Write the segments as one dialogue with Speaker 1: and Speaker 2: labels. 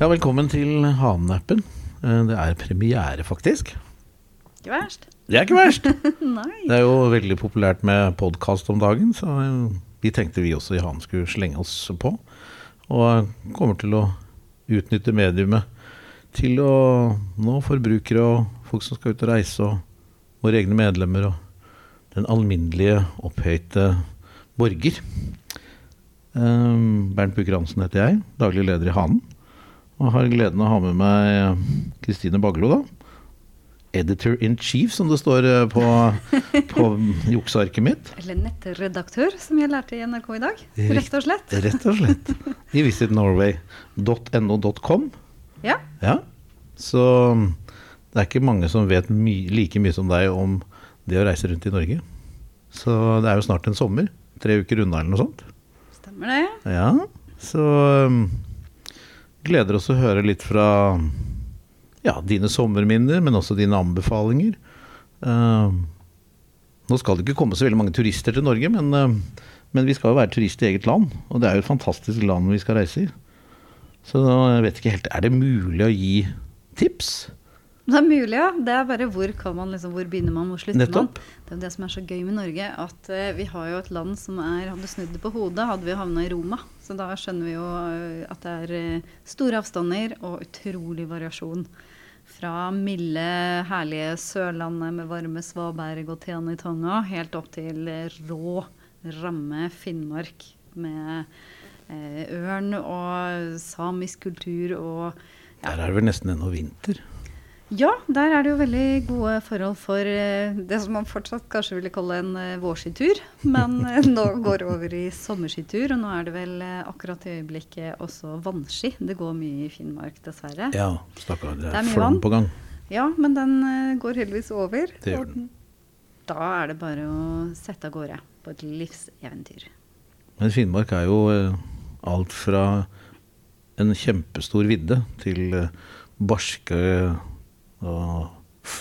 Speaker 1: Ja, velkommen til Hanenappen. Eh, Det er premiere, faktisk.
Speaker 2: Ikke verst.
Speaker 1: Det er ikke verst!
Speaker 2: Nei.
Speaker 1: Det er jo veldig populært med podkast om dagen, så eh, vi tenkte vi også i Hanen skulle slenge oss på. Og kommer til å utnytte mediumet til å nå forbrukere og folk som skal ut og reise, og våre egne medlemmer og den alminnelige, opphøyte borger. Eh, Bernt Buker Hansen heter jeg, daglig leder i Hanen. Og har gleden av å ha med meg Kristine Baglo, da. Editor in chief, som det står eh, på, på juksearket mitt.
Speaker 2: Eller nettredaktør, som jeg lærte i NRK i dag. Rett og slett.
Speaker 1: Rett og slett. I visitnorway.no.com.
Speaker 2: Ja.
Speaker 1: Ja. Så det er ikke mange som vet my like mye som deg om det å reise rundt i Norge. Så det er jo snart en sommer. Tre uker unna eller noe sånt.
Speaker 2: Stemmer det.
Speaker 1: Ja, så um, gleder oss å høre litt fra ja, dine sommerminner, men også dine anbefalinger. Uh, nå skal det ikke komme så veldig mange turister til Norge, men, uh, men vi skal jo være turist i eget land. Og det er jo et fantastisk land vi skal reise i. Så jeg vet ikke helt, er det mulig å gi tips?
Speaker 2: Det er mulig, ja. Det er bare hvor kan man liksom, hvor begynner man, hvor slutter
Speaker 1: Nettopp.
Speaker 2: man. Det er jo det som er så gøy med Norge, at uh, vi har jo et land som er Hadde snudd det på hodet, hadde vi havna i Roma. Så da skjønner vi jo eh, at det er eh, store avstander og utrolig variasjon. Fra milde, herlige Sørlandet med varme svaberg og Tianitanga, helt opp til rå, ramme Finnmark med ørn og samisk kultur og
Speaker 1: Der er det vel nesten ennå vinter.
Speaker 2: Ja, der er det jo veldig gode forhold for eh, det som man fortsatt kanskje ville kalle en eh, vårskitur. Men eh, nå går det over i sommerskitur, og nå er det vel akkurat i øyeblikket også vannski. Det går mye i Finnmark, dessverre.
Speaker 1: Ja, stakkar. Det
Speaker 2: Det er
Speaker 1: er flom på gang.
Speaker 2: Ja, men den går heldigvis over.
Speaker 1: Det gjør den.
Speaker 2: Da er det bare å sette av gårde på et livseventyr.
Speaker 1: Men Finnmark er jo alt fra en kjempestor vidde til barske og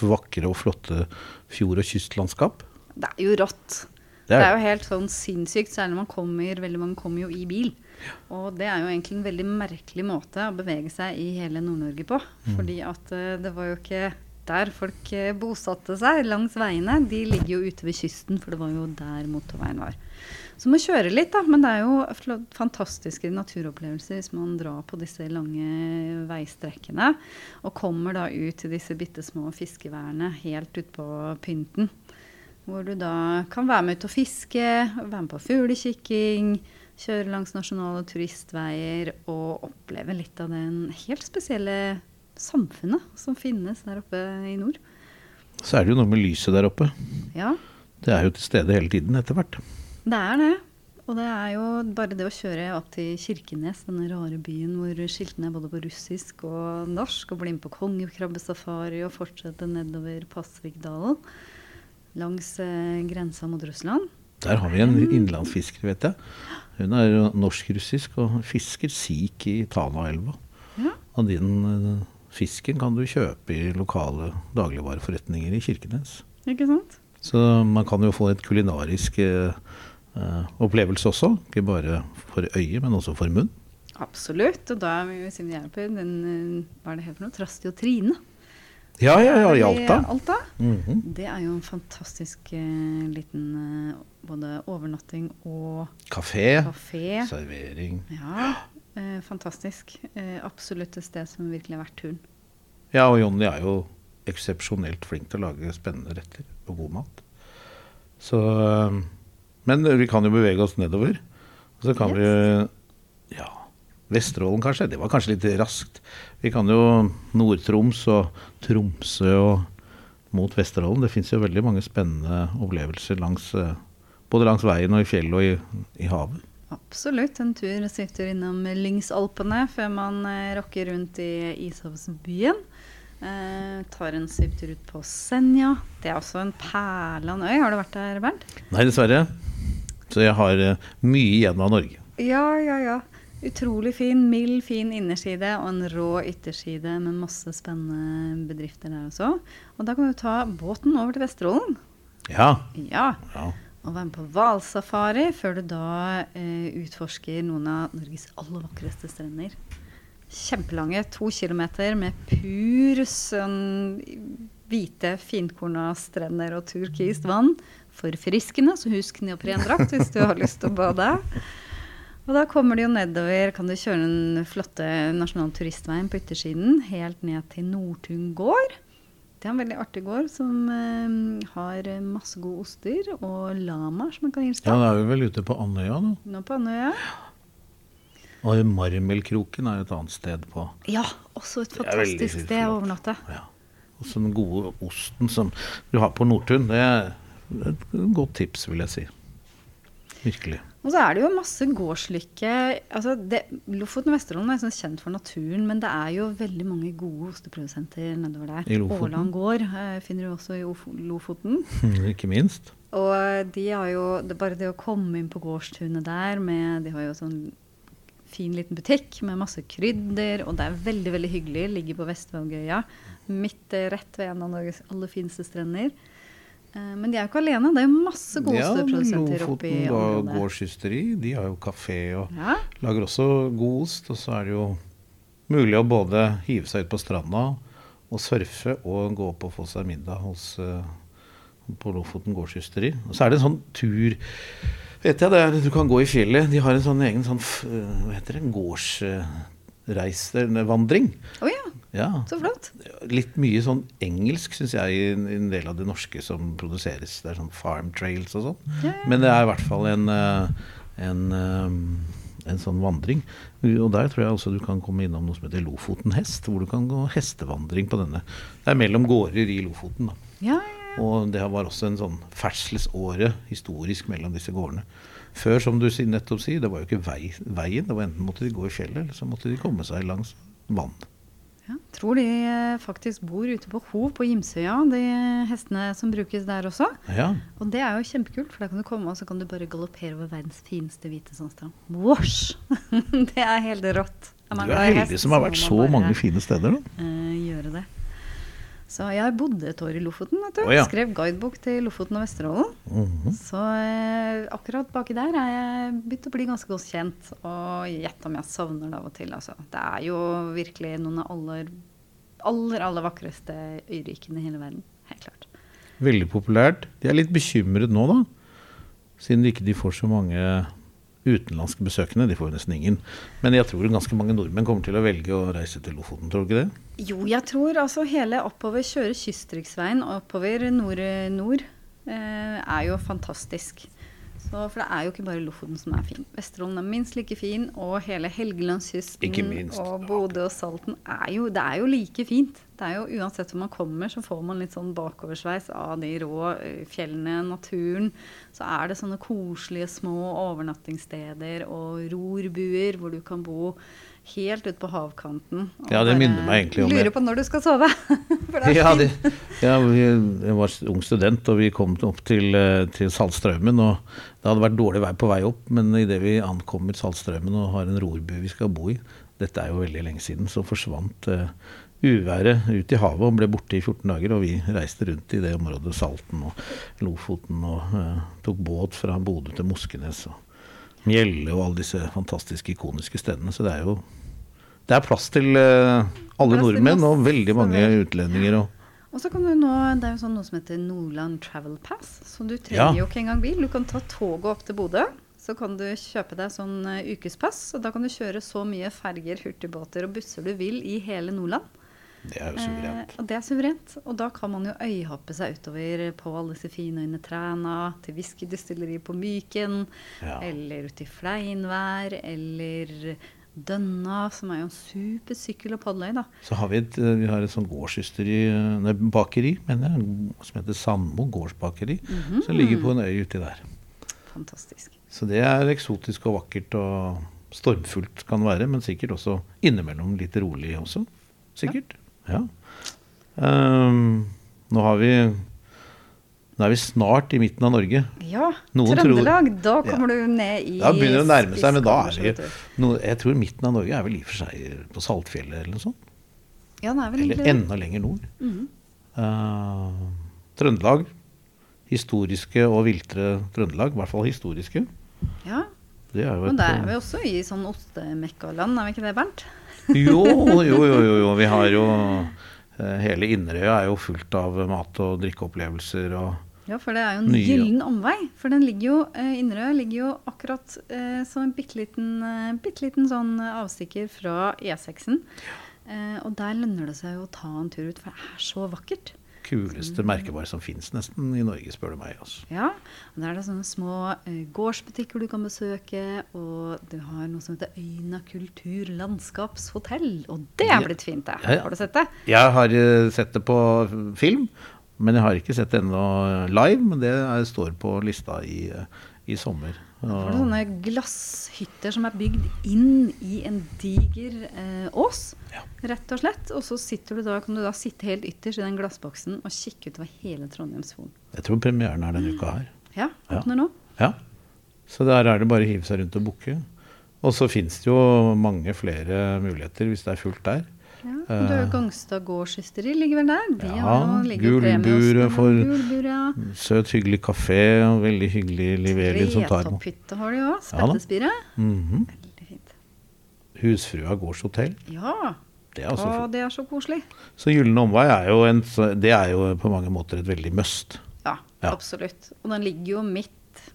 Speaker 1: vakre og flotte fjord- og kystlandskap.
Speaker 2: Det er jo rått.
Speaker 1: Det
Speaker 2: Det
Speaker 1: er
Speaker 2: er jo helt sånn sinnssykt, særlig når man kommer Veldig mange kommer jo i bil. Og det er jo egentlig en veldig merkelig måte å bevege seg i hele Nord-Norge på. Fordi at eh, det var jo ikke der folk eh, bosatte seg langs veiene. De ligger jo ute ved kysten, for det var jo der motorveien var. Så må kjøre litt, da. Men det er jo fantastiske naturopplevelser hvis man drar på disse lange veistrekkene. Og kommer da ut til disse bitte små fiskeværene helt utpå pynten. Hvor du da kan være med ut og fiske, være med på fuglekikking, kjøre langs nasjonale turistveier og oppleve litt av den helt spesielle samfunnet som finnes der oppe i nord.
Speaker 1: Så er det jo noe med lyset der oppe.
Speaker 2: Ja,
Speaker 1: Det er jo til stede hele tiden etter hvert.
Speaker 2: Det er det. Og det er jo bare det å kjøre opp til Kirkenes, denne rare byen hvor skiltene er både på russisk og norsk, og bli med på kongekrabbesafari og fortsette nedover Pasvikdalen langs eh, grensa mot Russland.
Speaker 1: Der har vi en innlandsfisker, vet jeg. Hun er norsk-russisk og fisker sik i Tanaelva.
Speaker 2: Ja.
Speaker 1: Og den eh, fisken kan du kjøpe i lokale dagligvareforretninger i Kirkenes.
Speaker 2: Ikke sant?
Speaker 1: Så man kan jo få et kulinarisk eh, opplevelse også. Ikke bare for øyet, men også for munn.
Speaker 2: Absolutt. Og da er vi, siden vi er på den eh, Hva er det helt for noe? Trasti og Trine.
Speaker 1: Ja, ja, ja, i Alta.
Speaker 2: Alta.
Speaker 1: Mm -hmm.
Speaker 2: Det er jo en fantastisk eh, liten eh, både overnatting og
Speaker 1: Kafé,
Speaker 2: kafé.
Speaker 1: servering.
Speaker 2: Ja, eh, fantastisk. Eh, absolutt et sted som virkelig er verdt turen.
Speaker 1: Ja, og Jonny er jo eksepsjonelt flink til å lage spennende retter og god mat. Så eh, Men vi kan jo bevege oss nedover. Så kan vi Ja, Vesterålen kanskje. Det var kanskje litt raskt. Vi kan jo Nord-Troms og Tromsø og mot Vesterålen. Det fins jo veldig mange spennende opplevelser langs eh, både langs veien og i fjellet og i, i havet.
Speaker 2: Absolutt. En tur sitter innom Lyngsalpene før man rocker rundt i Ishavsbyen. Eh, tar en svipptur ut på Senja. Det er også en perle av en øy. Har du vært der, Bernt?
Speaker 1: Nei, dessverre. Så jeg har eh, mye igjen av Norge.
Speaker 2: Ja, ja, ja. Utrolig fin, mild, fin innerside og en rå ytterside med masse spennende bedrifter der også. Og da kan du ta båten over til Vesterålen.
Speaker 1: Ja.
Speaker 2: Ja,
Speaker 1: ja.
Speaker 2: og være med på hvalsafari før du da eh, utforsker noen av Norges aller vakreste strender. kjempelange, to kilometer med pur sånn hvite, finkorna strender og turkist vann. Forfriskende, så husk neoprendrakt hvis du har lyst til å bade. Og da kommer du jo nedover, kan du kjøre den flotte nasjonale turistveien på yttersiden helt ned til Nordtun gård. Det er en veldig artig gård som eh, har masse gode oster og lamaer som man kan hilse
Speaker 1: Ja, da er vi vel ute på Andøya nå.
Speaker 2: Nå på Andøya.
Speaker 1: Og Marmelkroken er et annet sted på
Speaker 2: Ja, også et fantastisk sted å overnatte.
Speaker 1: Ja. Og så den gode osten som du har på Nordtun, det er et godt tips, vil jeg si. Virkelig.
Speaker 2: Og så er det jo masse gårdslykke. Altså det, Lofoten og Vesterålen er sånn kjent for naturen, men det er jo veldig mange gode osteprodusenter nedover der.
Speaker 1: I Lofoten.
Speaker 2: Åland gård eh, finner du også i Ofo- Lofoten.
Speaker 1: Ikke minst.
Speaker 2: Og de har jo det, Bare det å komme inn på gårdstunet der med De har jo sånn fin liten butikk med masse krydder, og det er veldig veldig hyggelig. Ligger på Vestvågøya, midt eh, rett ved en av Norges aller fineste strender. Eh, Men de er jo ikke alene. Det er jo masse gode
Speaker 1: Ja, men
Speaker 2: osteprodusenter oppi
Speaker 1: Lofoten da,
Speaker 2: området.
Speaker 1: gårdsysteri, de har jo kafé og
Speaker 2: Ja.
Speaker 1: lager også god ost. Og så er det jo mulig å både hive seg ut på stranda og surfe og gå opp og få seg middag hos, eh, på Lofoten gårdsysteri. Og så er det en sånn tur Vet jeg, det er, Du kan gå i fjellet. De har en sånn egen sånn, eh, hva heter det, gårdsreisevandring.
Speaker 2: Å ja,
Speaker 1: Ja.
Speaker 2: så flott.
Speaker 1: Litt mye sånn engelsk, syns jeg, i en- del av det norske som produseres. Det er sånn farm trails og sånn.
Speaker 2: Ja, ja.
Speaker 1: Men det er i hvert fall en, eh, en, eh, en sånn vandring. Og der tror jeg også du kan komme innom noe som heter Lofoten hest, hvor du kan gå hestevandring på denne. Det er mellom gårder i Lofoten, da.
Speaker 2: Ja, ja, ja.
Speaker 1: Og det var også en sånn ferdselsåre historisk mellom disse gårdene. Før, som du nettopp sier, det var jo ikke vei, veien. Det var enten måtte de gå i fjellet, eller så måtte de komme seg langs vann.
Speaker 2: Ja. Tror de eh, faktisk bor ute på Hov på Gimsøya, de hestene som brukes der også.
Speaker 1: Ja,
Speaker 2: Og det er jo kjempekult, for da kan du komme og så kan du bare galoppere over verdens fineste hvite sandstrand. Wash! det er helt rått. Er
Speaker 1: Du er heldig som har vært så mange fine steder, da.
Speaker 2: eh, gjøre det. Så jeg bodde et år i Lofoten. vet du.
Speaker 1: Oh, ja.
Speaker 2: Skrev guidebok til Lofoten og Vesterålen.
Speaker 1: Mhm.
Speaker 2: Så eh, akkurat baki der er jeg begynt å bli ganske godt kjent. Og gjett om jeg savner det av og til. Altså. Det er jo virkelig noen av aller, aller, aller vakreste øyrikene i hele verden. Helt klart.
Speaker 1: Veldig populært. De er litt bekymret nå, da. Siden de ikke får så mange utenlandske besøkende. De får jo nesten ingen. Men jeg tror ganske mange nordmenn kommer til å velge å reise til Lofoten, tror du ikke det?
Speaker 2: Jo, jeg tror altså hele oppover kjøre Kystriksveien oppover nord-nord eh, er jo fantastisk. Så, for det er jo ikke bare Lofoten som er fin. Vesterålen er minst like fin, og hele Helgelandskysten og Bodø og Salten er jo, det er jo like fint. Det er jo Uansett hvor man kommer, så får man litt sånn bakoversveis av de rå fjellene, naturen. Så er det sånne koselige små overnattingssteder og rorbuer hvor du kan bo helt ut på havkanten.
Speaker 1: Ja, det minner meg egentlig om det.
Speaker 2: Lurer på når du skal sove.
Speaker 1: Ja, det, ja vi, jeg var ung student, og vi kom opp til, eh, til Saltstraumen. Og det hadde vært dårlig vei på vei opp, men idet vi ankommer Saltstraumen og har en rorbu vi skal bo i, dette er jo veldig lenge siden, så forsvant uh, uværet ut i havet og ble borte i 14 dager. Og vi reiste rundt i det området, Salten og Lofoten, og uh, tok båt fra Bodø til Moskenes. og Mjelle og alle disse fantastiske, ikoniske stedene. Så det er jo det er plass til eh, alle
Speaker 2: Plass til
Speaker 1: nordmenn og veldig mange utlendinger. Og,
Speaker 2: Og så kan du nå, Det er jo sånn noe som heter Nordland Travel Pass. Så du trenger
Speaker 1: Ja.
Speaker 2: jo ikke engang bil. Du kan ta toget opp til Bodø. Så kan du kjøpe deg sånn eh, ukespass. Og da kan du kjøre så mye ferger, hurtigbåter og busser du vil i hele Nordland.
Speaker 1: Det er jo suverent.
Speaker 2: Eh, og det er suverent. Og da kan man jo øyhoppe seg utover på alle disse fine øyne Træna, til whiskydestilleriet på Myken,
Speaker 1: Ja.
Speaker 2: eller ut i Fleinvær, eller Dønna, som er jo en super sykkel- og padleøy, da.
Speaker 1: Så har vi et, eh, vi har et sånn gårdsysteri, eh, nei, bakeri, mener jeg, som heter Sandmo gårdsbakeri, som ligger på en øy uti der.
Speaker 2: Fantastisk.
Speaker 1: Så det er eksotisk og vakkert og stormfullt kan være, men sikkert også innimellom litt rolig også. Sikkert. Ja. Ehm, nå har vi Nå er vi snart i midten av Norge.
Speaker 2: Ja,
Speaker 1: Noen
Speaker 2: Trøndelag. Da
Speaker 1: Ja.
Speaker 2: kommer du ned i
Speaker 1: Da begynner det å nærme seg, men da er vi no, Jeg tror midten av Norge er vel i og for seg på Saltfjellet eller noe sånt.
Speaker 2: Ja, det er vel
Speaker 1: Eller enda lenger nord.
Speaker 2: Mm
Speaker 1: -hmm. uh, Trøndelag. Historiske og viltre Trøndelag. I hvert fall historiske.
Speaker 2: Ja,
Speaker 1: Det er jo
Speaker 2: Men
Speaker 1: et
Speaker 2: da er vi også i sånn ostemekkaland, er vi ikke det, Bernt?
Speaker 1: Jo, jo, jo, jo, jo. Vi har jo eh, Hele Inderøya er jo fullt av mat- og drikkeopplevelser og
Speaker 2: Ja, for det er jo en gyllen omvei. For den ligger jo, Inderøya ligger jo akkurat eh, som en bitte liten, eh, bitte liten sånn eh, avstikker fra E6-en. Eh, og der lønner det seg jo å ta en tur ut, for det er så vakkert.
Speaker 1: Kuleste merkevare som fins nesten i Norge, spør du meg. Altså.
Speaker 2: Ja, og Da er det sånne små eh, gårdsbutikker du kan besøke, og du har noe som heter Øyna kultur landskapshotell. Og det er blitt fint, det. Har du sett det?
Speaker 1: Jeg har eh, sett det på film, men jeg har ikke sett det ennå live. Men det er, står på lista i, eh, i sommer.
Speaker 2: For sånne glasshytter som er bygd inn i en diger eh, ås,
Speaker 1: Ja.
Speaker 2: rett og slett. Og så sitter du da, kan du da sitte helt ytterst i den glassboksen og kikke utover hele Trondheimsfjorden.
Speaker 1: jeg tror premieren er denne uka her.
Speaker 2: Ja,
Speaker 1: Ja.
Speaker 2: åpner nå.
Speaker 1: Ja. Så der er det bare å hive seg rundt og booke. Og så fins det jo mange flere muligheter hvis det er fullt der.
Speaker 2: Ja, du har
Speaker 1: Eh.
Speaker 2: Gangstad gårdshysteri ligger vel der? De
Speaker 1: Ja,
Speaker 2: har
Speaker 1: gulburet for-
Speaker 2: ja.
Speaker 1: Søt, hyggelig kafé og veldig hyggelig levering som tar imot.
Speaker 2: Tretopphytte har de òg.
Speaker 1: Ja mm
Speaker 2: Spettespire.
Speaker 1: Mhm.
Speaker 2: Veldig fint.
Speaker 1: Husfrua gårdshotell.
Speaker 2: Ja.
Speaker 1: Det er også
Speaker 2: det er så koselig.
Speaker 1: Så Gyllen omvei er jo, en, det er jo på mange måter et veldig must.
Speaker 2: Ja,
Speaker 1: Ja.
Speaker 2: absolutt. Og den ligger jo midt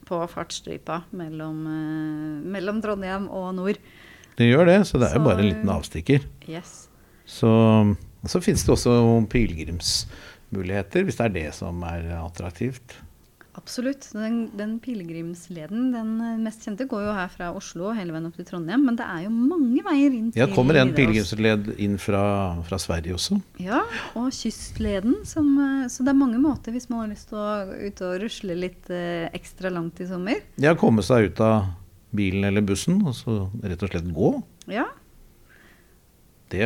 Speaker 2: på fartsstripa mellom, eh, mellom Trondheim og nord.
Speaker 1: Det gjør det, så det er jo bare en liten avstikker.
Speaker 2: Yes.
Speaker 1: Så, så finnes det også pilegrimsmuligheter, hvis det er det som er attraktivt.
Speaker 2: Absolutt. Den, den pilegrimsleden, den eh, mest kjente, går jo her fra Oslo hele veien opp til Trondheim. Men det er jo mange veier inn til
Speaker 1: Ja, det kommer en pilegrimsled inn fra, fra Sverige også.
Speaker 2: Ja, og kystleden. Som, eh, så det er mange måter hvis man har lyst til å ut og rusle litt eh, ekstra langt i sommer.
Speaker 1: Ja, komme seg ut av bilen eller bussen og så rett og slett gå.
Speaker 2: Ja,
Speaker 1: Det,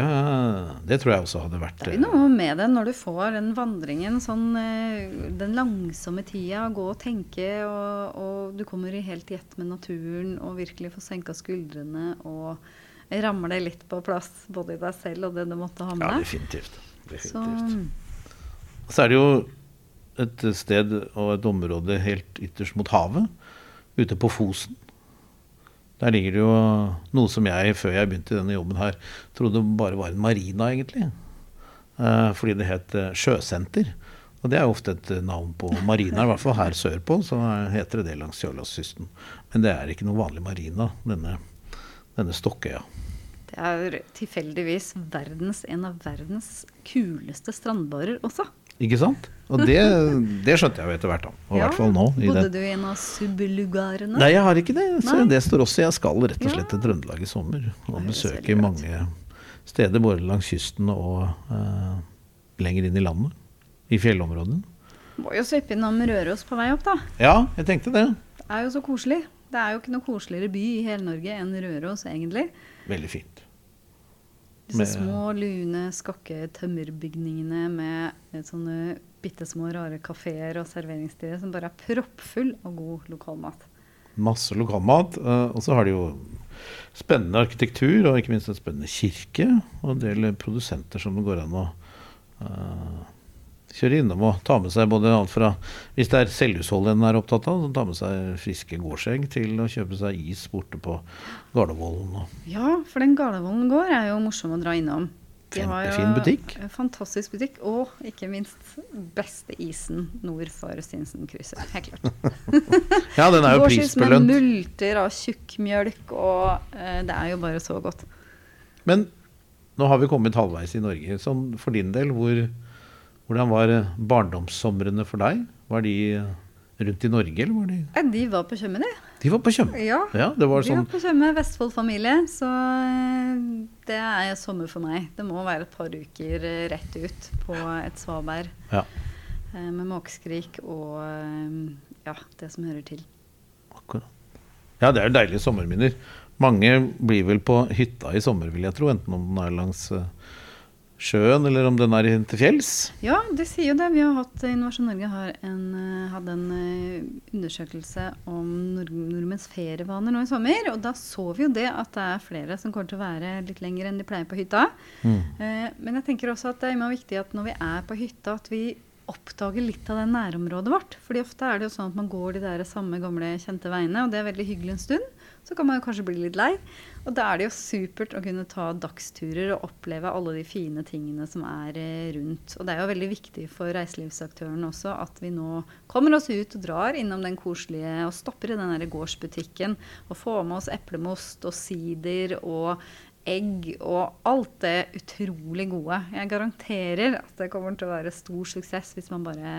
Speaker 1: det tror jeg også hadde vært
Speaker 2: det er noe med det når du får den vandringen, sånn eh, den langsomme tida, gå og tenke, og, og du kommer i helt i ett med naturen og virkelig får senka skuldrene og rammer deg litt på plass, både i deg selv og det du måtte ha med
Speaker 1: Ja,
Speaker 2: deg.
Speaker 1: definitivt.
Speaker 2: Så
Speaker 1: definitivt. Så er det jo et sted og et område helt ytterst mot havet, ute på Fosen. Der ligger det jo noe som jeg, før jeg begynte i denne jobben her, trodde bare var en marina, egentlig. Eh, fordi det het eh, Sjøsenter. Og det er jo ofte et eh, navn på marina, i hvert fall her sørpå, så heter det det langs Kjølåskysten. Men det er ikke noe vanlig marina, denne, denne Stokkøya.
Speaker 2: det er tilfeldigvis verdens, en av verdens kuleste strandbarer også.
Speaker 1: Ikke sant? Og det, det skjønte jeg jo etter hvert, da. Og i
Speaker 2: Ja,
Speaker 1: hvert fall nå. I
Speaker 2: Bodde du i en av sublugarene?
Speaker 1: Nei, jeg har ikke det. Så
Speaker 2: Nei.
Speaker 1: det står også. Jeg skal rett og slett til Trøndelag i sommer og besøke mange steder både langs kysten og uh, lenger inn i landet. I fjellområdene.
Speaker 2: Må jo svippe innom Røros på vei opp, da.
Speaker 1: Ja, jeg tenkte det.
Speaker 2: Det er jo så koselig. Det er jo ikke noe koseligere by i hele Norge enn Røros, egentlig.
Speaker 1: Veldig fint.
Speaker 2: Disse små, lune, skakke tømmerbygningene med eh, sånne bitte små, rare kafeer og serveringssteder som bare er proppfull av god lokalmat.
Speaker 1: Masse lokalmat. eh, og så har de jo spennende arkitektur, og ikke minst en spennende kirke. Og en del produsenter som det går an å eh, kjøre innom og ta med seg både alt fra Hvis det er selvhushold en er opptatt av, så ta med seg friske gårdsegg til å kjøpe seg is borte på Gardervollen.
Speaker 2: Ja, for den Gardervollen gård er jo morsom å dra innom. De har jo
Speaker 1: fin butikk.
Speaker 2: Fantastisk butikk, og ikke minst beste isen nord for Stinsenkrysset. Helt klart.
Speaker 1: Ja, den er jo
Speaker 2: prisbelønt. med multer av tjukkmjølk, og eh, det er jo bare så godt.
Speaker 1: Men nå har vi kommet halvveis i Norge. Sånn for din del, hvor, hvordan var eh, barndomssomrene for deg? Var de eh, rundt i Norge, eller var de
Speaker 2: De var på Tjøme, de.
Speaker 1: De var på Tjøme.
Speaker 2: Ja.
Speaker 1: Ja, det var
Speaker 2: Vi
Speaker 1: sånn
Speaker 2: var på Tjøme, Vestfold-familie, så eh, det er sommer for meg. Det må være et par uker rett ut på et svaberg
Speaker 1: Ja,
Speaker 2: med måkeskrik og ja, det som hører til.
Speaker 1: akkurat. Ja, det er deilige sommerminner. Mange blir vel på hytta i sommer, vil jeg tro. Enten om den er langs eh, sjøen, eller om den er til fjells.
Speaker 2: Ja, de sier jo det. Vi har hatt, Innovasjon Norge har en, eh, hadde en eh, undersøkelse om nord nordmenns ferievaner nå i sommer. Og da så vi jo det at det er flere som kommer til å være litt lenger enn de pleier på hytta.
Speaker 1: Mm.
Speaker 2: Eh, men jeg tenker også at det er viktig at når vi er på hytta, at vi oppdager litt av det nærområdet vårt. Fordi ofte er det jo sånn at man går de der samme gamle, kjente veiene, og det er veldig hyggelig en stund. Så kan man jo kanskje bli litt lei. Og da er det jo supert å kunne ta dagsturer og oppleve alle de fine tingene som er eh, rundt. Og det er jo veldig viktig for reiselivsaktørene også at vi nå kommer oss ut og drar innom den koselige og stopper i den der gårdsbutikken og får med oss eplemost og sider og egg og alt det utrolig gode. Jeg garanterer at det kommer til å være stor suksess hvis man bare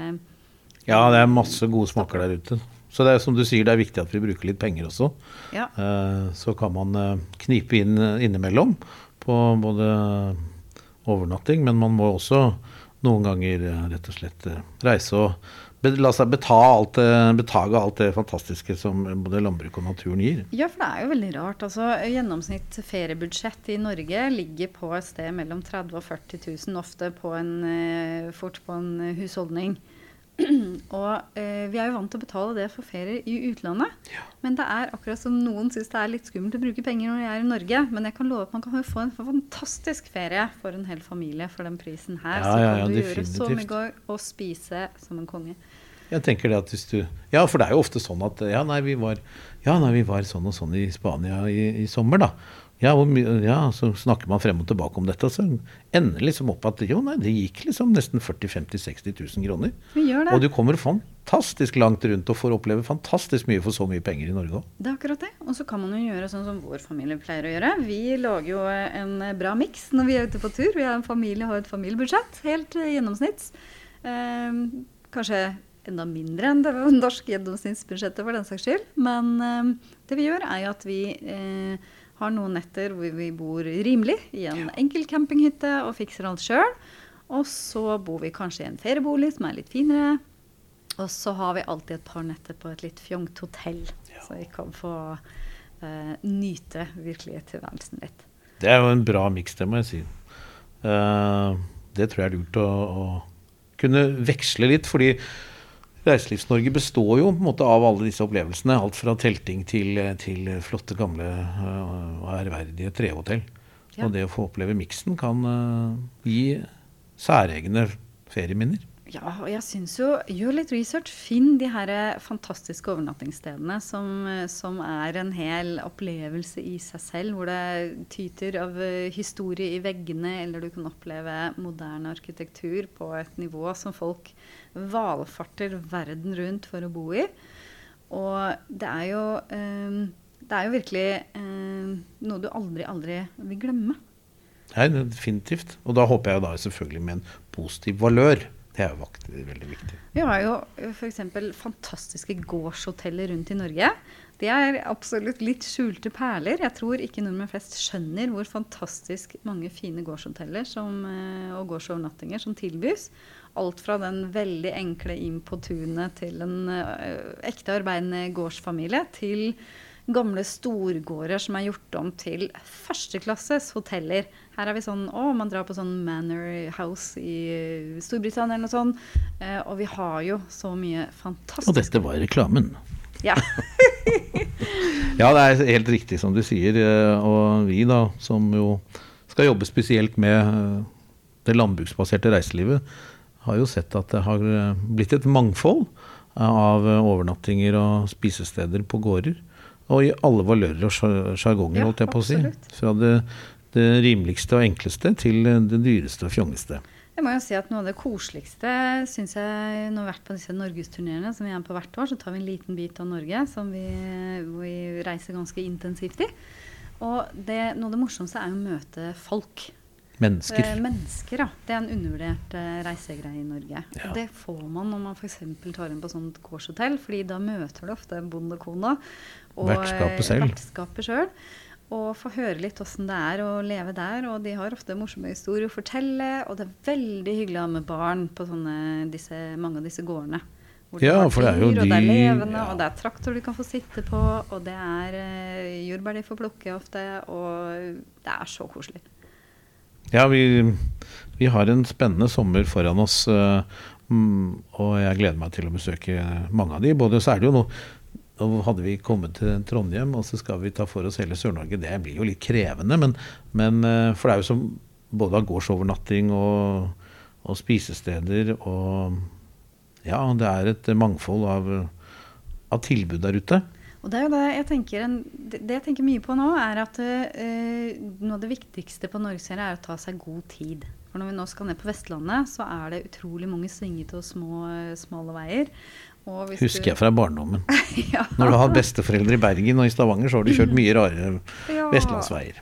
Speaker 1: Ja, det er masse gode smaker der ute. Så det er som du sier, det er viktig at vi bruker litt penger også.
Speaker 2: Ja.
Speaker 1: Eh, så kan man eh, knipe inn innimellom på både overnatting, men man må også noen ganger eh, rett og slett reise og la seg betale betage alt det fantastiske som både landbruk og naturen gir.
Speaker 2: Ja, for det er jo veldig rart. Altså, gjennomsnitt feriebudsjett i Norge ligger på et sted mellom 30 000 og 40 000, ofte på en, fort på en husholdning. og eh, vi er jo vant til å betale det for ferier i utlandet. Ja. Men det er akkurat som noen syns det er litt skummelt å bruke penger når de er i Norge. Men jeg kan love at man kan få en fantastisk ferie for en hel familie for den prisen her. Ja, så kan ja, du gjøre så mye og spise som en konge.
Speaker 1: Jeg tenker det at hvis du Ja, for det er jo ofte sånn at ja, nei, vi var, ja, nei, vi var sånn og sånn i Spania i, i sommer, da. Ja, ja, så snakker man frem og tilbake om dette, og så ender det liksom opp at jo, nei, det gikk liksom nesten 40 50 60 000 kroner.
Speaker 2: Vi gjør det.
Speaker 1: Og du kommer fantastisk langt rundt og får oppleve fantastisk mye for så mye penger i Norge òg.
Speaker 2: Det er akkurat det. Og så kan man jo gjøre sånn som vår familie pleier å gjøre. Vi lager jo en bra miks når vi er ute på tur. Vi er en familie, har et familiebudsjett, helt gjennomsnitts. Eh, kanskje enda mindre enn det norske gjennomsnittsbudsjettet for den saks skyld. Men eh, det vi gjør, er jo at vi eh, har noen netter hvor vi bor rimelig i en enkel campinghytte og fikser alt sjøl. Og så bor vi kanskje i en feriebolig som er litt finere. Og så har vi alltid et par netter på et litt fjongt hotell, ja. så vi kan få eh, nyte virkelig tilværelsen litt.
Speaker 1: Det er jo en bra miks, det må jeg si. Uh, det tror jeg er lurt å, å kunne veksle litt, fordi Reiselivs-Norge består jo på en måte av alle disse opplevelsene. Alt fra telting til, til flotte, gamle uh, og ærverdige trehotell. Ja. Og det å få oppleve miksen kan uh, gi særegne ferieminner.
Speaker 2: Ja, og jeg syns jo Gjør litt research. Finn de her fantastiske overnattingsstedene som, som, er en hel opplevelse i seg selv. Hvor det tyter av eh, historie i veggene, eller du kan oppleve moderne arkitektur på et nivå som folk valfarter verden rundt for å bo i. Og det er jo, um, det er jo virkelig um, noe du aldri, aldri vil glemme.
Speaker 1: Nei, definitivt. Og da håper jeg da selvfølgelig med en positiv valør. Det er jo veldig viktig.
Speaker 2: Vi har jo f.eks. fantastiske gårdshoteller rundt i Norge. De er absolutt litt skjulte perler. Jeg tror ikke nordmenn flest skjønner hvor fantastisk mange fine gårdshoteller som, eh, og gårdsovernattinger som tilbys. Alt fra den veldig enkle inn på tunet til en uh, ekte arbeidende gårdsfamilie, til gamle storgårder som er gjort om til førsteklasses hoteller. Her er vi sånn Å, man drar på sånn Manor House i Storbritannia eller noe sånt. Uh, og vi har jo så mye fantastisk
Speaker 1: Og dette var reklamen.
Speaker 2: Ja.
Speaker 1: ja, det er helt riktig som du sier. Eh, og vi da, som jo skal jobbe spesielt med det landbruksbaserte reiselivet, har jo sett at det har eh, blitt et mangfold av eh, overnattinger og spisesteder på gårder. Og i alle valører og sjargonger, holdt jeg på å si. Fra det, det, rimeligste og enkleste til det dyreste og fjongeste.
Speaker 2: Jeg må jo si at Noe av det koseligste syns jeg når vi har vært på disse norgesturneene, som vi er på hvert år, så tar vi en liten bit av Norge som vi, vi reiser ganske intensivt i. Og det, noe av det morsomste er å møte folk.
Speaker 1: Mennesker.
Speaker 2: Eh, mennesker, ja. Det er en undervurdert eh, reisegreie i Norge. Ja. Det får man når man f.eks. tar inn på sånt gårdshotell, fordi da møter du ofte bondekona
Speaker 1: og vertskapet selv.
Speaker 2: Vertskapet selv og få høre litt åssen det er å leve der. Og de har ofte morsomme historier å fortelle. Og det er veldig hyggelig å ha med barn på sånne, disse, mange av disse gårdene.
Speaker 1: Hvor ja, for det er jo
Speaker 2: dyr,
Speaker 1: og
Speaker 2: det er levende, ja. og det er traktor du kan få sitte på, og det er uh, jordbær de får plukke ofte, og det er så koselig.
Speaker 1: Ja, vi, vi, har en spennende sommer foran oss. Uh, og jeg gleder meg til å besøke mange av de. Både så er det jo noe Nå hadde vi kommet til Trondheim, og så skal vi ta for oss hele Sør-Norge. Det blir jo litt krevende, men, men, uh, for det er jo som både av gårdsovernatting og, og, spisesteder og Ja, det er et mangfold av, av tilbud der ute.
Speaker 2: Og det er jo det jeg tenker, det jeg tenker mye på nå, er at eh, noe av det viktigste på norgesferie er å ta seg god tid. For når vi nå skal ned på Vestlandet, så er det utrolig mange svingete og små, eh, smale veier.
Speaker 1: Husker jeg fra barndommen.
Speaker 2: ja.
Speaker 1: Når du har besteforeldre i Bergen og i Stavanger, så har du kjørt mye rarere
Speaker 2: Ja.
Speaker 1: vestlandsveier.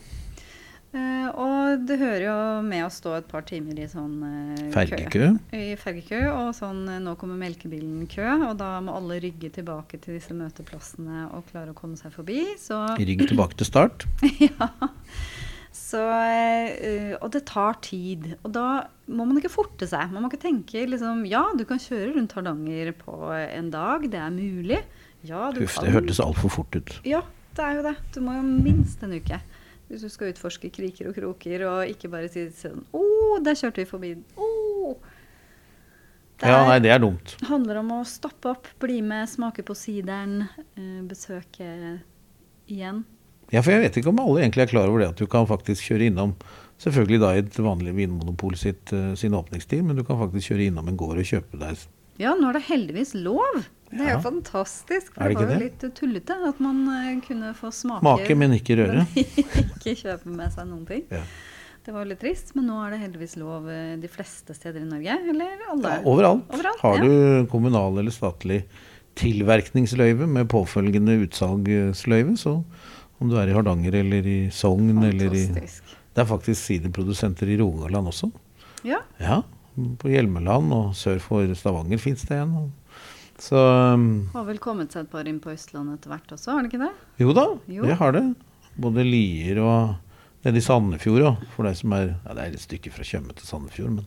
Speaker 2: Uh, og det hører jo med å stå et par timer i sånn uh,
Speaker 1: Fergekø.
Speaker 2: kø. I fergekø, og sånn uh, nå kommer melkebilen-kø, og da må alle rygge tilbake til disse møteplassene og klare å komme seg forbi. Så
Speaker 1: Rygg tilbake til start.
Speaker 2: ja. Så, eh, og det tar tid. Og da må man ikke forte seg. Man må ikke tenke liksom Ja, du kan kjøre rundt Hardanger på en dag. Det er mulig. Ja, du
Speaker 1: Huff, det hørtes altfor fort ut.
Speaker 2: Ja, det er jo det. Du må jo minst en uke. Hvis du skal utforske kriker og kroker, og ikke bare si sånn Å, der kjørte vi forbi. Å! Det
Speaker 1: Ja, nei, det er dumt.
Speaker 2: handler om å stoppe opp, bli med, smake på sideren, eh, besøke igjen.
Speaker 1: Ja, for jeg vet ikke om alle egentlig er klar over det at du kan faktisk kjøre innom Selvfølgelig da i et vanlig vinmonopol sitt, eh, sin åpningstid, men du kan faktisk kjøre innom en gård og kjøpe deg
Speaker 2: Ja, nå er det heldigvis lov. Det er
Speaker 1: Ja.
Speaker 2: jo fantastisk. For
Speaker 1: Er det
Speaker 2: det var jo litt tullete at man eh, kunne få smake
Speaker 1: Make, men ikke røre.
Speaker 2: ikke kjøpe med seg noen ting.
Speaker 1: Ja.
Speaker 2: Det var jo litt trist, men nå er det heldigvis lov eh, de fleste steder i Norge. Eller alle.
Speaker 1: Ja, overalt.
Speaker 2: Overalt,
Speaker 1: Har
Speaker 2: ja.
Speaker 1: du kommunal eller statlig tilverkningsløyve med påfølgende utsalgsløyve, så om du er i Hardanger eller i Sogn eller i
Speaker 2: Fantastisk.
Speaker 1: Det er faktisk siderprodusenter i Rogaland også.
Speaker 2: Ja.
Speaker 1: Ja, på Hjelmeland og sør for Stavanger fins det en. Så um,
Speaker 2: Har vel kommet seg et par inn på Østlandet etter hvert også, har det ikke det?
Speaker 1: jo da,
Speaker 2: Jo.
Speaker 1: det har det. Både Lier og nede i Sandefjord òg, for deg som er Ja, det er et stykke fra Tjøme til Sandefjord, men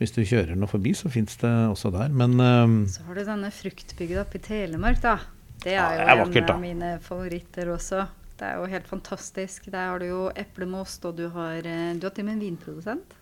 Speaker 1: hvis du kjører nå forbi, så fins det også der. Men um,
Speaker 2: Så har du denne fruktbygda oppe i Telemark, da. Det
Speaker 1: Ja,
Speaker 2: er
Speaker 1: det
Speaker 2: jo
Speaker 1: er vakkert,
Speaker 2: en av mine favoritter også. Det er jo helt fantastisk. Der har du jo eplemost, og du har, eh, du har til og med en vinprodusent.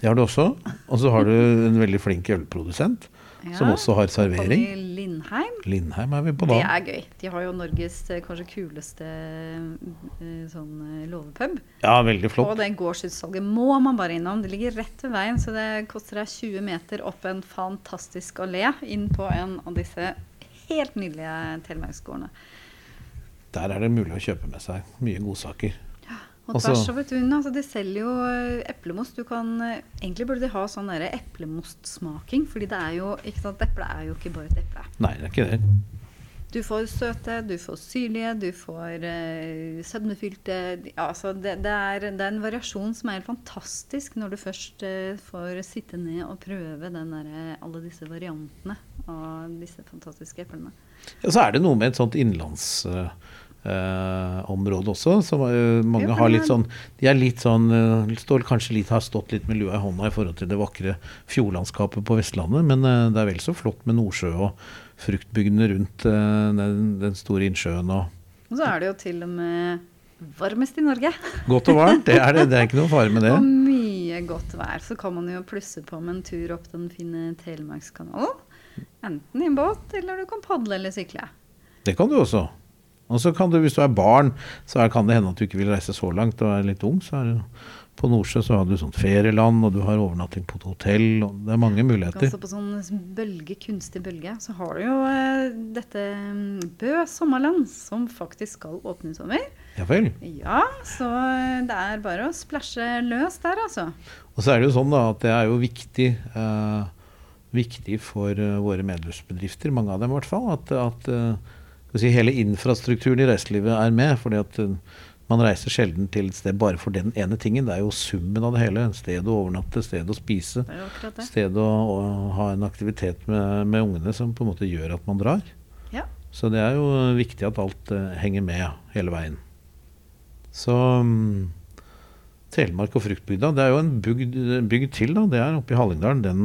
Speaker 1: det har du også. Og så har du en veldig flink ølprodusent som også har servering.
Speaker 2: Lindheim.
Speaker 1: Lindheim er vi på da.
Speaker 2: Det er gøy. De har jo Norges eh, kanskje kuleste eh, sånn låvepub.
Speaker 1: Ja, veldig flott.
Speaker 2: Og det gårdsutsalget må man bare innom. Det ligger rett ved veien, så det koster deg 20 meter opp en fantastisk allé inn på en av disse helt nydelige telemarksgårdene.
Speaker 1: Der er det mulig å kjøpe med seg mye godsaker.
Speaker 2: Og
Speaker 1: Altså-
Speaker 2: tvers over tunet, altså de selger jo eh, eplemost. Du kan, eh, egentlig burde de ha sånn eplemostsmaking, fordi det er jo ikke sant, eple er jo ikke bare et eple.
Speaker 1: Nei, det er ikke det.
Speaker 2: Du får søte, du får syrlige, du får uh, sødmefylte ja, altså det, det, er, det er en variasjon som er helt fantastisk når du først uh, får sitte ned og prøve den der, alle disse variantene av disse fantastiske eplene.
Speaker 1: Ja, så er det noe med et sånt innlandsområde også. Som eh, mange har litt sånn De er litt sånn eh, står kanskje litt, har stått litt med lua i hånda i forhold til det vakre fjordlandskapet på Vestlandet, men det er vel så flott med Nordsjø og fruktbygdene rundt den, den store innsjøen og
Speaker 2: Og så er det jo til og med varmest i Norge.
Speaker 1: Godt og varmt, det er det. Det er ikke noe fare med det.
Speaker 2: Og mye godt vær. Så kan man jo plusse på med en tur opp den fine Telemarkskanalen. Enten i en båt, eller du kan padle eller sykle.
Speaker 1: Det kan du også. Og så kan du, hvis du er barn, så er, kan det hende at du ikke vil reise så langt og er litt ung. Så er det, på Nordsjø så har du sånt ferieland, og du har overnatting på et hotell. og Det er mange muligheter.
Speaker 2: Altså på sånn bølge, kunstig bølge. Så har du jo eh, dette mm, Bø sommerland, som faktisk skal åpne i sommer.
Speaker 1: Ja vel.
Speaker 2: Ja, så eh, det er bare å splæsje løs der, altså.
Speaker 1: Og så er det jo sånn da at det er jo viktig, eh, viktig for eh, våre medlemsbedrifter, mange av dem i hvert fall, at, at vi si, hele infrastrukturen i reiselivet er med. fordi at eh, man reiser sjelden til et sted bare for den ene tingen. Det er jo summen av det hele. Sted å overnatte, sted å spise. Sted å, å ha en aktivitet med, med ungene som på en måte gjør at man drar.
Speaker 2: Ja.
Speaker 1: Så det er jo viktig at alt uh, henger med hele veien. Så um, Telemark og fruktbygda, det er jo en bygd, bygd til, da. Det er oppe i Hallingdalen. Den,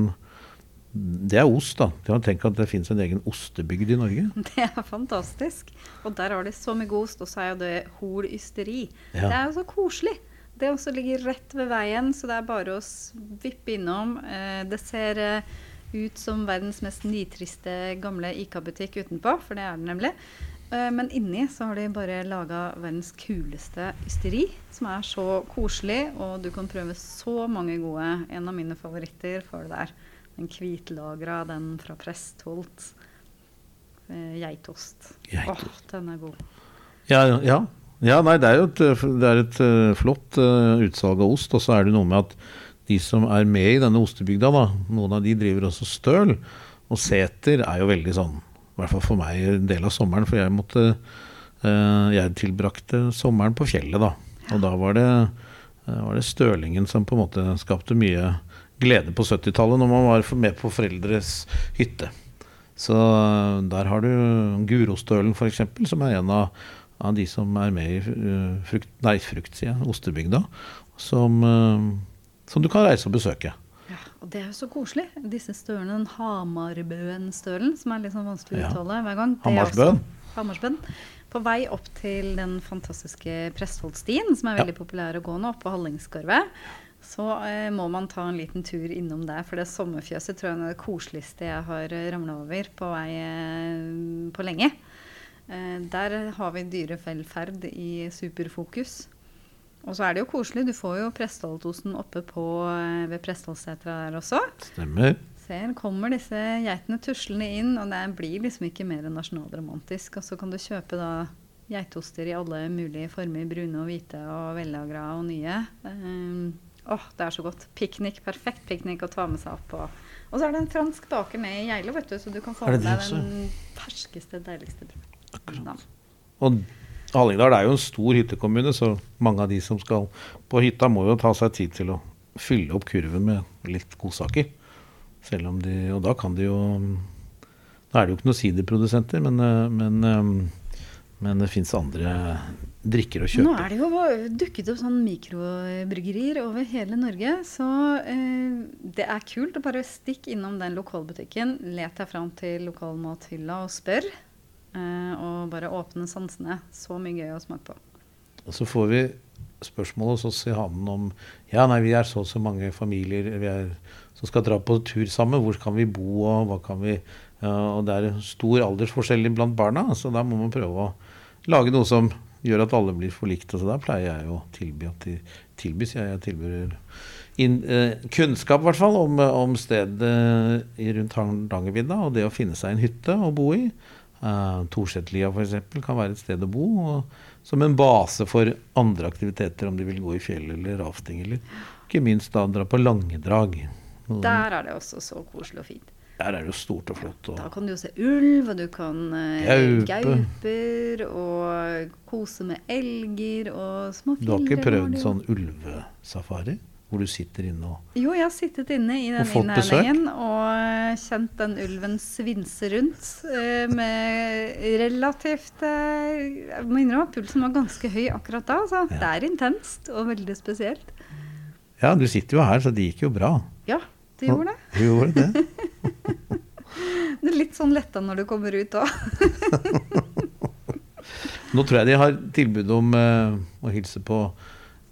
Speaker 1: det er ost, da. Tenk at det fins en egen ostebygd i Norge.
Speaker 2: Det er fantastisk. Og der har de så mye god ost, og så er jo det Hol ysteri.
Speaker 1: Ja.
Speaker 2: Det er jo så koselig. Det også ligger rett ved veien, så det er bare å vippe innom. Eh, det ser eh, ut som verdens mest nitriste gamle IK-butikk utenpå, for det er den nemlig. Eh, men inni så har de bare laga verdens kuleste ysteri, som er så koselig, og du kan prøve så mange gode. En av mine favoritter får du der. Den hvitlagra, den fra Prestholt. eh, geitost. Åh, den er god.
Speaker 1: Ja, ja. ja nei, det er jo et, det er et eh, flott uh, utsalg av ost. Og så er det noe med at de som er med i denne ostebygda, da, noen av de driver også støl. Og seter er jo veldig sånn, i hvert fall for meg, en del av sommeren. For jeg måtte uh, Jeg tilbrakte sommeren på fjellet, da. Og da var det, uh, var det stølingen som på en måte skapte mye glede på 70-tallet, når man var med på foreldres hytte. Så eh, der har du Gurostølen f.eks., som er en av, av de som er med i uh, frukt, nei, frukt, sier jeg, ostebygda. Som, uh, som du kan reise og besøke.
Speaker 2: Ja, og det er jo så koselig. Disse stølene, den Hamarbøen-stølen, som er litt sånn vanskelig å
Speaker 1: Ja.
Speaker 2: uttale hver gang. er
Speaker 1: Hamarsbøen.
Speaker 2: Hamarsbøen. På vei opp til den fantastiske Prestfoldstien, som er
Speaker 1: Ja.
Speaker 2: veldig populær å gå nå, på Hallingskarvet, så eh, må man ta en liten tur innom der. For det sommerfjøset tror jeg er det koseligste jeg har eh, ramla over på vei eh, på lenge. Eh, der har vi dyrevelferd i superfokus. Og så er det jo koselig. Du får jo Prestholdosten oppe på, eh, ved Prestholsetra der også.
Speaker 1: Stemmer.
Speaker 2: Ser, kommer disse geitene tuslende inn, og det blir liksom ikke mer nasjonalromantisk. Og så kan du kjøpe da geitoster i alle mulige former, brune og hvite og vellagra og nye. Um, åh, det er så godt. Piknik, perfekt piknik å ta med seg opp. Og, og så er det en fransk baker med i Geilo, vet du, så du kan få med deg den ferskeste, deiligste brød.
Speaker 1: Akkurat. Og Hallingdal er jo en stor hyttekommune, så mange av de som skal på hytta, må jo ta seg tid til å fylle opp kurven med litt godsaker. Selv om de Og da kan de jo Da er det jo ikke noen siderprodusenter, men, eh, men, eh, men det fins andre drikker å kjøpe.
Speaker 2: Nå er det jo dukket opp sånn mikrobryggerier over hele Norge, så eh, det er kult å bare stikke innom den lokalbutikken, let deg fram til lokalmathylla og spør. Eh, og bare åpne sansene. Så mye gøy å smake på.
Speaker 1: Og så får vi spørsmål hos oss i havnen om Ja, nei, vi er så og så mange familier vi er, som skal dra på tur sammen. Hvor kan vi bo, og hva kan vi ja, Og det er stor aldersforskjell blant barna, så da må man prøve å lage noe som gjør at alle blir forlikt. Og så da pleier jeg å tilby at de tilbys. Jeg, jeg tilbyr inn, eh, kunnskap, i hvert fall, om, om stedet rundt Hardangervidda, og det å finne seg en hytte å bo i. Uh, Torsetlia f.eks. kan være et sted å bo. Og, som en base for andre aktiviteter, om de vil gå i fjell eller rafting. Eller ikke minst da dra på langedrag.
Speaker 2: Der er det også så koselig og fint.
Speaker 1: Der er det jo stort og flott.
Speaker 2: Da kan du jo se ulv, og du kan eh,
Speaker 1: Gaupe.
Speaker 2: gauper, og kose med elger og små
Speaker 1: du har ikke prøvd
Speaker 2: det
Speaker 1: sånn ulvesafari? Hvor du sitter inne og
Speaker 2: Jo, jeg har sittet inne i den
Speaker 1: Og
Speaker 2: innhegningen og kjent den ulven svinse rundt eh, med relativt eh, Jeg må innrømme at pulsen var ganske høy akkurat da. Så
Speaker 1: Ja.
Speaker 2: det er intenst og veldig spesielt.
Speaker 1: Ja, du sitter jo her, så det gikk jo bra.
Speaker 2: Ja, det gjorde det.
Speaker 1: Du gjorde det.
Speaker 2: Det er litt sånn letta når du kommer ut òg.
Speaker 1: Nå tror jeg de har tilbud om eh, å hilse på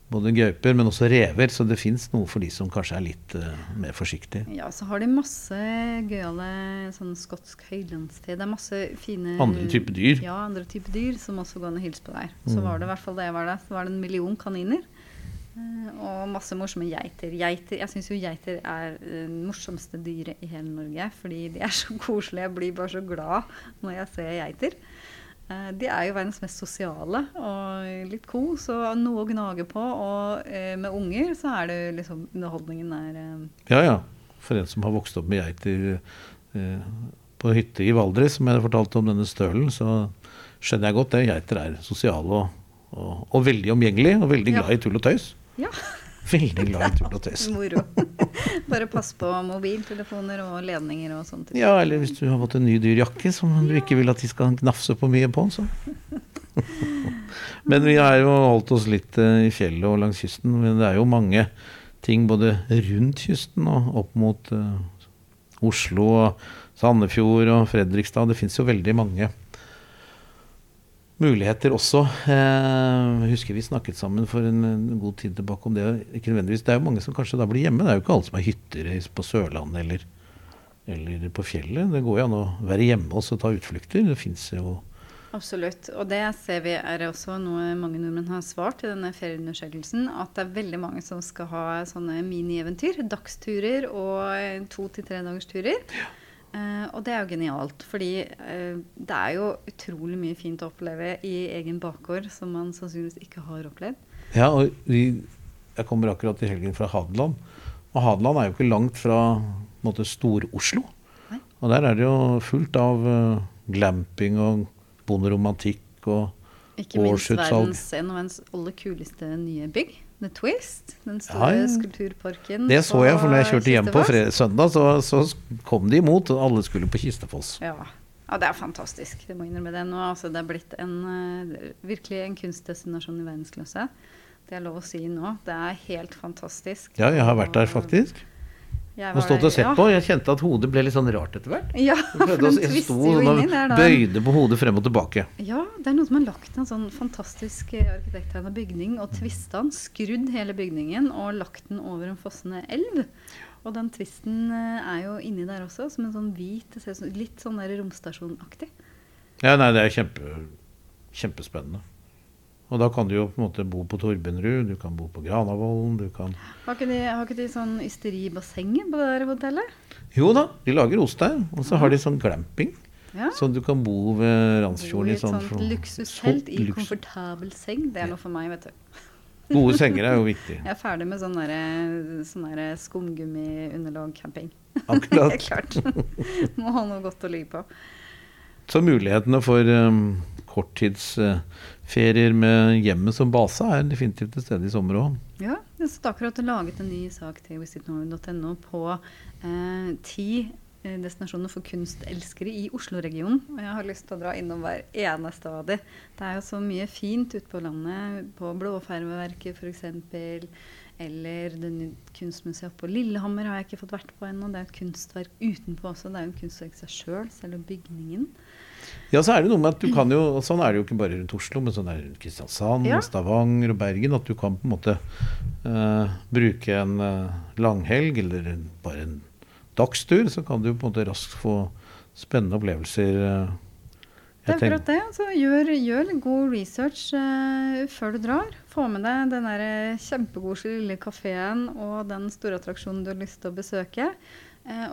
Speaker 1: både gauper, men også rever, så det fins noe for de som kanskje er litt eh, mer forsiktige.
Speaker 2: Ja, så har de masse gøyale sånn skotsk høylandste. Det er masse fine
Speaker 1: Andre typer dyr.
Speaker 2: Ja, andre typer dyr som også går an å hilse på der. Så
Speaker 1: Mm.
Speaker 2: var det i hvert fall da jeg var der. Så var det en million kaniner. Eh, Og masse morsomme geiter. geiter jeg syns jo geiter er det morsomste dyret i hele Norge. Fordi de er så koselige. Jeg blir bare så glad når jeg ser geiter. Eh, De er jo verdens mest sosiale og litt kos og noe å gnage på. Og eh, med unger så er det liksom Underholdningen er eh,
Speaker 1: Ja, ja. For en som har vokst opp med geiter eh, på hytte i Valdres, som jeg fortalte om denne stølen, så skjønner jeg godt det. Geiter er sosiale og, og, og veldig omgjengelige, og veldig glad i tull og tøys.
Speaker 2: Ja.
Speaker 1: Veldig glad i tull og tøys.
Speaker 2: Moro. Bare pass på mobiltelefoner og ledninger og sånt.
Speaker 1: Ja, eller hvis du har fått en ny dyr jakke som du ikke vil at de skal gnafse på mye på, så Men vi har jo holdt oss litt eh, i fjellet og langs kysten. Men det er jo mange ting både rundt kysten og opp mot eh, Oslo og Sandefjord og Fredrikstad. Det fins jo veldig mange muligheter også. Eh, Jeg husker vi snakket sammen for en, god tid tilbake om det. Ikke nødvendigvis. Det er jo mange som kanskje da blir hjemme. Det er jo ikke alle som har hytter på Sørlandet eller, eller på fjellet. Det går jo an å være hjemme og ta utflukter. Det fins jo
Speaker 2: Absolutt. Og det ser vi er også noe mange nordmenn har svart i denne ferieundersøkelsen. At det er veldig mange som skal ha sånne minieventyr. Dagsturer og to til tre dagers Eh, og det er jo genialt, fordi eh, det er jo utrolig mye fint å oppleve i egen bakgård som man sannsynligvis ikke har opplevd.
Speaker 1: Ja, og vi, jeg kommer akkurat i helgen fra Hadeland. Og Hadeland er jo ikke langt fra Stor-Oslo. Og der er det jo fullt av uh, glamping og bonderomantikk og årsutsalg.
Speaker 2: Ikke minst verdens en av verdens aller kuleste nye bygg. The Twist, den store ja, skulpturparken.
Speaker 1: Det så jeg, for når jeg kjørte hjem på søndag, så, så, kom de imot, og alle skulle på Kistefoss.
Speaker 2: Ja. ja det er fantastisk. Det må innrømme det nå. Altså, det er blitt en, uh, virkelig en kunstdestinasjon i verdensklasse. Det er lov å si nå. Det er helt fantastisk.
Speaker 1: Ja, jeg har vært der faktisk. Har stått og sett ja. på. Jeg kjente at hodet ble litt sånn rart etter hvert.
Speaker 2: Ja, for den
Speaker 1: jeg sto og bøyde på hodet frem og tilbake.
Speaker 2: Ja, det er noe som har lagt en sånn fantastisk eh, arkitekttegna bygning og tvista den, skrudd hele bygningen og lagt den over en fossende elv. Og den tvisten eh, er jo inni der også, som en sånn hvit Litt sånn der romstasjonaktig.
Speaker 1: Ja, nei, det er kjempe, kjempespennende. Og da kan du jo på en måte bo på Torbenrud, du kan bo på Granavolden, du kan
Speaker 2: Har ikke de, har ikke de sånn ysteribasseng på det der hotellet?
Speaker 1: Jo da, de lager ost der. Og så har de sånn glamping. Ja. Så du kan bo ved Randsfjorden
Speaker 2: i et sånt luksushelt i luks. komfortabel seng. Det er noe for meg, vet du.
Speaker 1: Gode senger er jo viktig.
Speaker 2: Jeg er ferdig med sånn, sånn skumgummi-underlag-camping.
Speaker 1: Akkurat.
Speaker 2: det er klart. Må ha noe godt å ligge på.
Speaker 1: Så mulighetene for um, korttidsferier med hjemmet som base er definitivt til stede i sommer òg.
Speaker 2: Ja, jeg har akkurat laget en ny sak til visitnorway.no på eh, ti eh, destinasjoner for kunstelskere i Oslo-regionen. Og jeg har lyst til å dra innom hver eneste av de. Det er jo så mye fint ute på landet, på Blåfermeverket f.eks. Eller det kunstmuseet på Lillehammer har jeg ikke fått vært på ennå. Det er et kunstverk utenpå også. Det er jo en kunstverk seg sjøl, selv, selv bygningen.
Speaker 1: Ja, så er det noe med at du kan jo og Sånn er det jo ikke bare rundt Oslo, men sånn er det rundt Kristiansand, ja. Stavanger og Bergen. At du kan på en måte uh, bruke en uh, langhelg eller en, bare en dagstur, så kan du på en måte raskt få spennende opplevelser. Uh,
Speaker 2: det er akkurat det. Så gjør, gjør god research før du drar. Få med deg den der kjempekoselige lille kafeen og den store attraksjonen du har lyst til å besøke.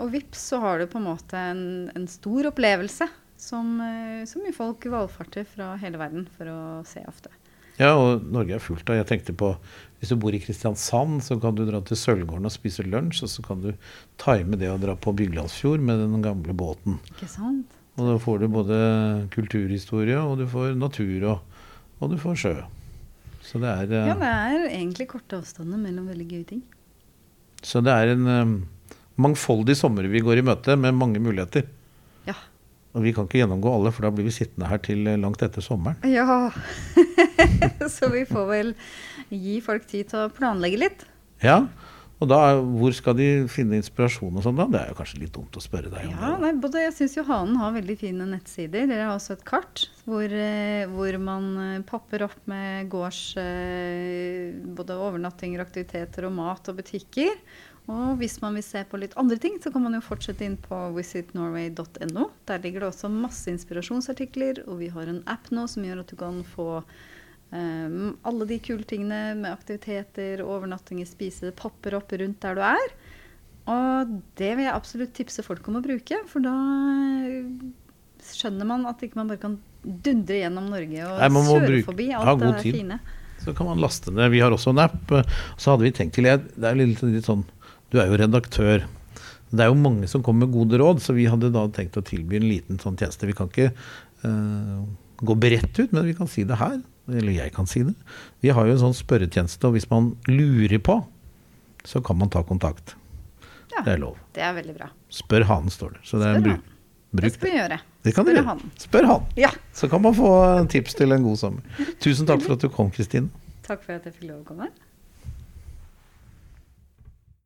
Speaker 2: og vips, så har du på en måte en, en stor opplevelse som, eh, som jo folk valfarter fra hele verden for å se ofte.
Speaker 1: Ja, og Norge er fullt av Jeg tenkte på Hvis du bor i Kristiansand, så kan du dra til Sølvgården og spise lunsj. Og så kan du time det å dra på Byglandsfjord med den gamle båten.
Speaker 2: Ikke sant?
Speaker 1: Og da får du både kulturhistorie, og du får natur, og, og du får sjø. Så det er
Speaker 2: uh, Ja, det er egentlig korte avstander mellom veldig gøye ting.
Speaker 1: Så det er en um, mangfoldig sommer vi går i møte, med mange muligheter. Og vi kan ikke gjennomgå alle, for da blir vi sittende her til eh, langt etter sommeren.
Speaker 2: Ja, så vi får vel gi folk tid til å planlegge litt.
Speaker 1: Ja, og da, hvor skal de finne inspirasjon og sånn da? Det er jo kanskje litt dumt å spørre deg om
Speaker 2: ja, det. Nei, både, jeg syns Johanen har veldig fine nettsider. Dere har også et kart hvor, eh, hvor man papper popper opp med gårds både overnattinger, aktiviteter og mat og butikker. Og hvis man vil se på litt andre ting, så kan man jo fortsette inn på visitnorway.no. Der ligger det også masse inspirasjonsartikler, og vi har en app nå som gjør at du kan få um, alle de kule tingene med aktiviteter, overnattinger, spise, det popper opp rundt der du er. Og det vil jeg absolutt tipse folk om å bruke, for da skjønner man at ikke man bare kan dundre gjennom Norge og Nei, kjøre forbi alt det fine.
Speaker 1: Så kan man laste ned. Vi har også en app. Så hadde vi tenkt til Det er litt, litt sånn du er jo redaktør. Det er jo mange som kommer med gode råd, så vi hadde da tenkt å tilby en liten sånn tjeneste. Vi kan ikke uh, gå beredt ut, men vi kan si det her. Eller jeg kan si det. Vi har jo en sånn spørretjeneste, og hvis man lurer på, så kan man ta kontakt. Ja, det er lov.
Speaker 2: Det er veldig bra.
Speaker 1: Spør hanen, står det. Så det er en bruk.
Speaker 2: Bruk det skal vi gjøre.
Speaker 1: Det kan Spør han. Spør han.
Speaker 2: Ja.
Speaker 1: Så kan man få tips til en god sommer. Tusen takk for at du kom, Kristine.
Speaker 2: Takk for at jeg fikk lov å komme.